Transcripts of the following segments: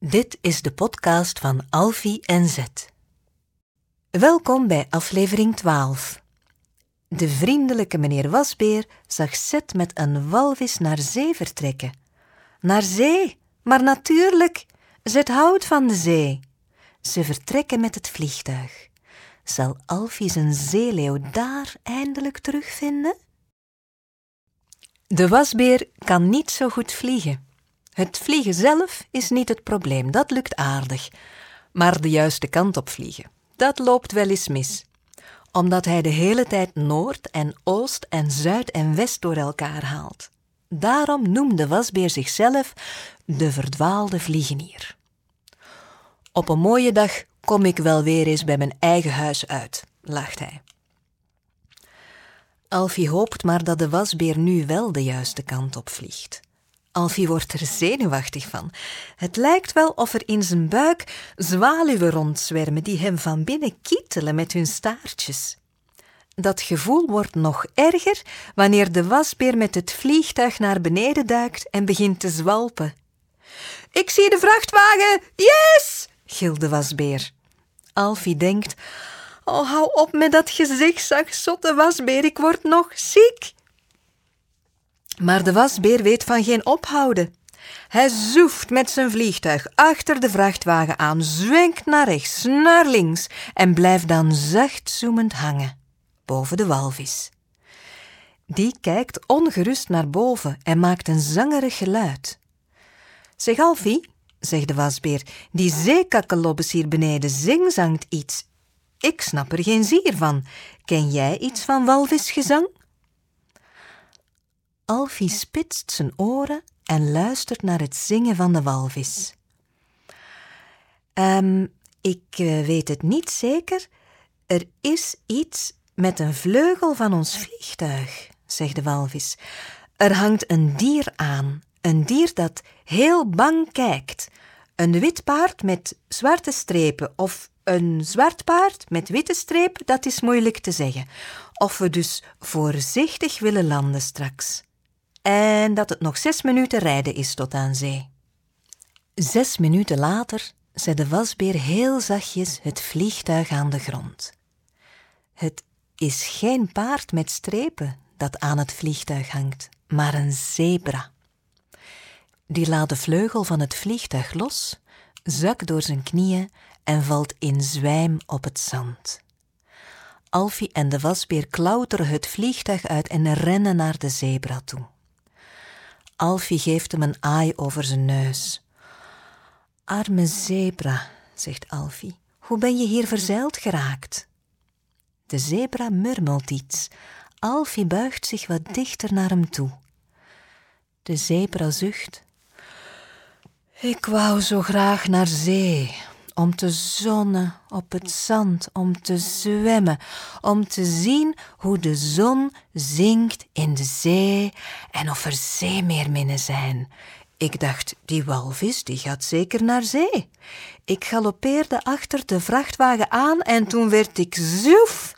Dit is de podcast van Alfie en Zet. Welkom bij aflevering 12. De vriendelijke meneer Wasbeer zag Zet met een walvis naar zee vertrekken. Naar zee, maar natuurlijk, Zet houdt van de zee. Ze vertrekken met het vliegtuig. Zal Alfie zijn zeeleeuw daar eindelijk terugvinden? De wasbeer kan niet zo goed vliegen. Het vliegen zelf is niet het probleem, dat lukt aardig. Maar de juiste kant op vliegen, dat loopt wel eens mis. Omdat hij de hele tijd Noord en Oost en Zuid en West door elkaar haalt. Daarom noemde wasbeer zichzelf de verdwaalde vliegenier. Op een mooie dag kom ik wel weer eens bij mijn eigen huis uit, lacht hij. Alfie hoopt maar dat de wasbeer nu wel de juiste kant op vliegt. Alfie wordt er zenuwachtig van. Het lijkt wel of er in zijn buik zwaluwen rondzwermen die hem van binnen kietelen met hun staartjes. Dat gevoel wordt nog erger wanneer de wasbeer met het vliegtuig naar beneden duikt en begint te zwalpen. Ik zie de vrachtwagen! Yes! gilde de wasbeer. Alfie denkt: Oh, hou op met dat gezichtsag, zotte wasbeer, ik word nog ziek. Maar de wasbeer weet van geen ophouden. Hij zoeft met zijn vliegtuig achter de vrachtwagen aan, zwenkt naar rechts, naar links en blijft dan zacht zoemend hangen boven de walvis. Die kijkt ongerust naar boven en maakt een zangerig geluid. Zeg Alfie, zegt de wasbeer, die zeekakkelobbes hier beneden zingzangt iets. Ik snap er geen zier van. Ken jij iets van walvisgezang? Alfie spitst zijn oren en luistert naar het zingen van de walvis. Um, ik uh, weet het niet zeker. Er is iets met een vleugel van ons vliegtuig, zegt de walvis. Er hangt een dier aan, een dier dat heel bang kijkt. Een wit paard met zwarte strepen of een zwart paard met witte streep, dat is moeilijk te zeggen. Of we dus voorzichtig willen landen straks en dat het nog zes minuten rijden is tot aan zee. Zes minuten later zet de wasbeer heel zachtjes het vliegtuig aan de grond. Het is geen paard met strepen dat aan het vliegtuig hangt, maar een zebra. Die laat de vleugel van het vliegtuig los, zakt door zijn knieën en valt in zwijm op het zand. Alfie en de wasbeer klauteren het vliegtuig uit en rennen naar de zebra toe. Alfie geeft hem een aai over zijn neus. Arme zebra, zegt Alfie, hoe ben je hier verzeild geraakt? De zebra murmelt iets. Alfie buigt zich wat dichter naar hem toe. De zebra zucht. Ik wou zo graag naar zee, om te zonnen op het zand, om te zwemmen, om te zien hoe de zon zinkt in de zee en of er zeemeerminnen zijn. Ik dacht, die walvis die gaat zeker naar zee. Ik galoppeerde achter de vrachtwagen aan en toen werd ik zoef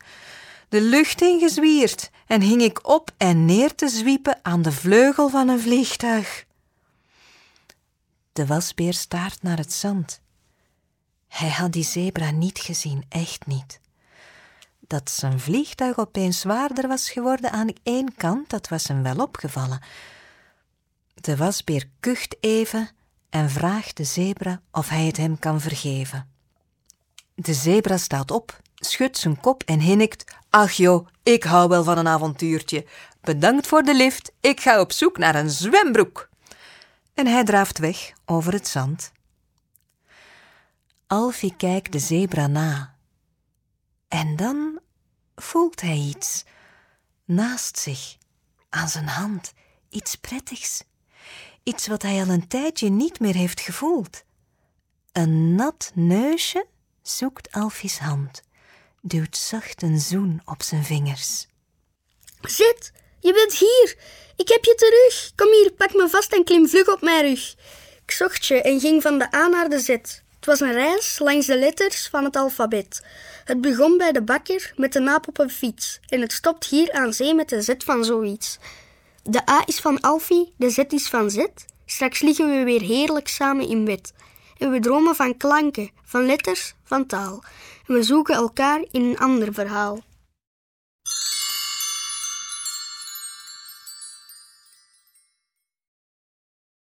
de lucht ingezwierd en hing ik op en neer te zwiepen aan de vleugel van een vliegtuig. De wasbeer staart naar het zand. Hij had die zebra niet gezien, echt niet. Dat zijn vliegtuig opeens zwaarder was geworden aan één kant, dat was hem wel opgevallen. De wasbeer kucht even en vraagt de zebra of hij het hem kan vergeven. De zebra staat op, schudt zijn kop en hinnikt: Ach joh, ik hou wel van een avontuurtje. Bedankt voor de lift, ik ga op zoek naar een zwembroek. En hij draaft weg over het zand. Alfie kijkt de zebra na. En dan voelt hij iets naast zich, aan zijn hand, iets prettigs, iets wat hij al een tijdje niet meer heeft gevoeld. Een nat neusje zoekt Alfie's hand, duwt zacht een zoen op zijn vingers. Zit, je bent hier. Ik heb je terug. Kom hier, pak me vast en klim vlug op mijn rug. Ik zocht je en ging van de A naar de Z. Het was een reis langs de letters van het alfabet. Het begon bij de bakker met de naap op een fiets en het stopt hier aan zee met de Z van zoiets. De A is van Alfie, de Z is van Z. Straks liggen we weer heerlijk samen in bed. En we dromen van klanken, van letters, van taal. En we zoeken elkaar in een ander verhaal.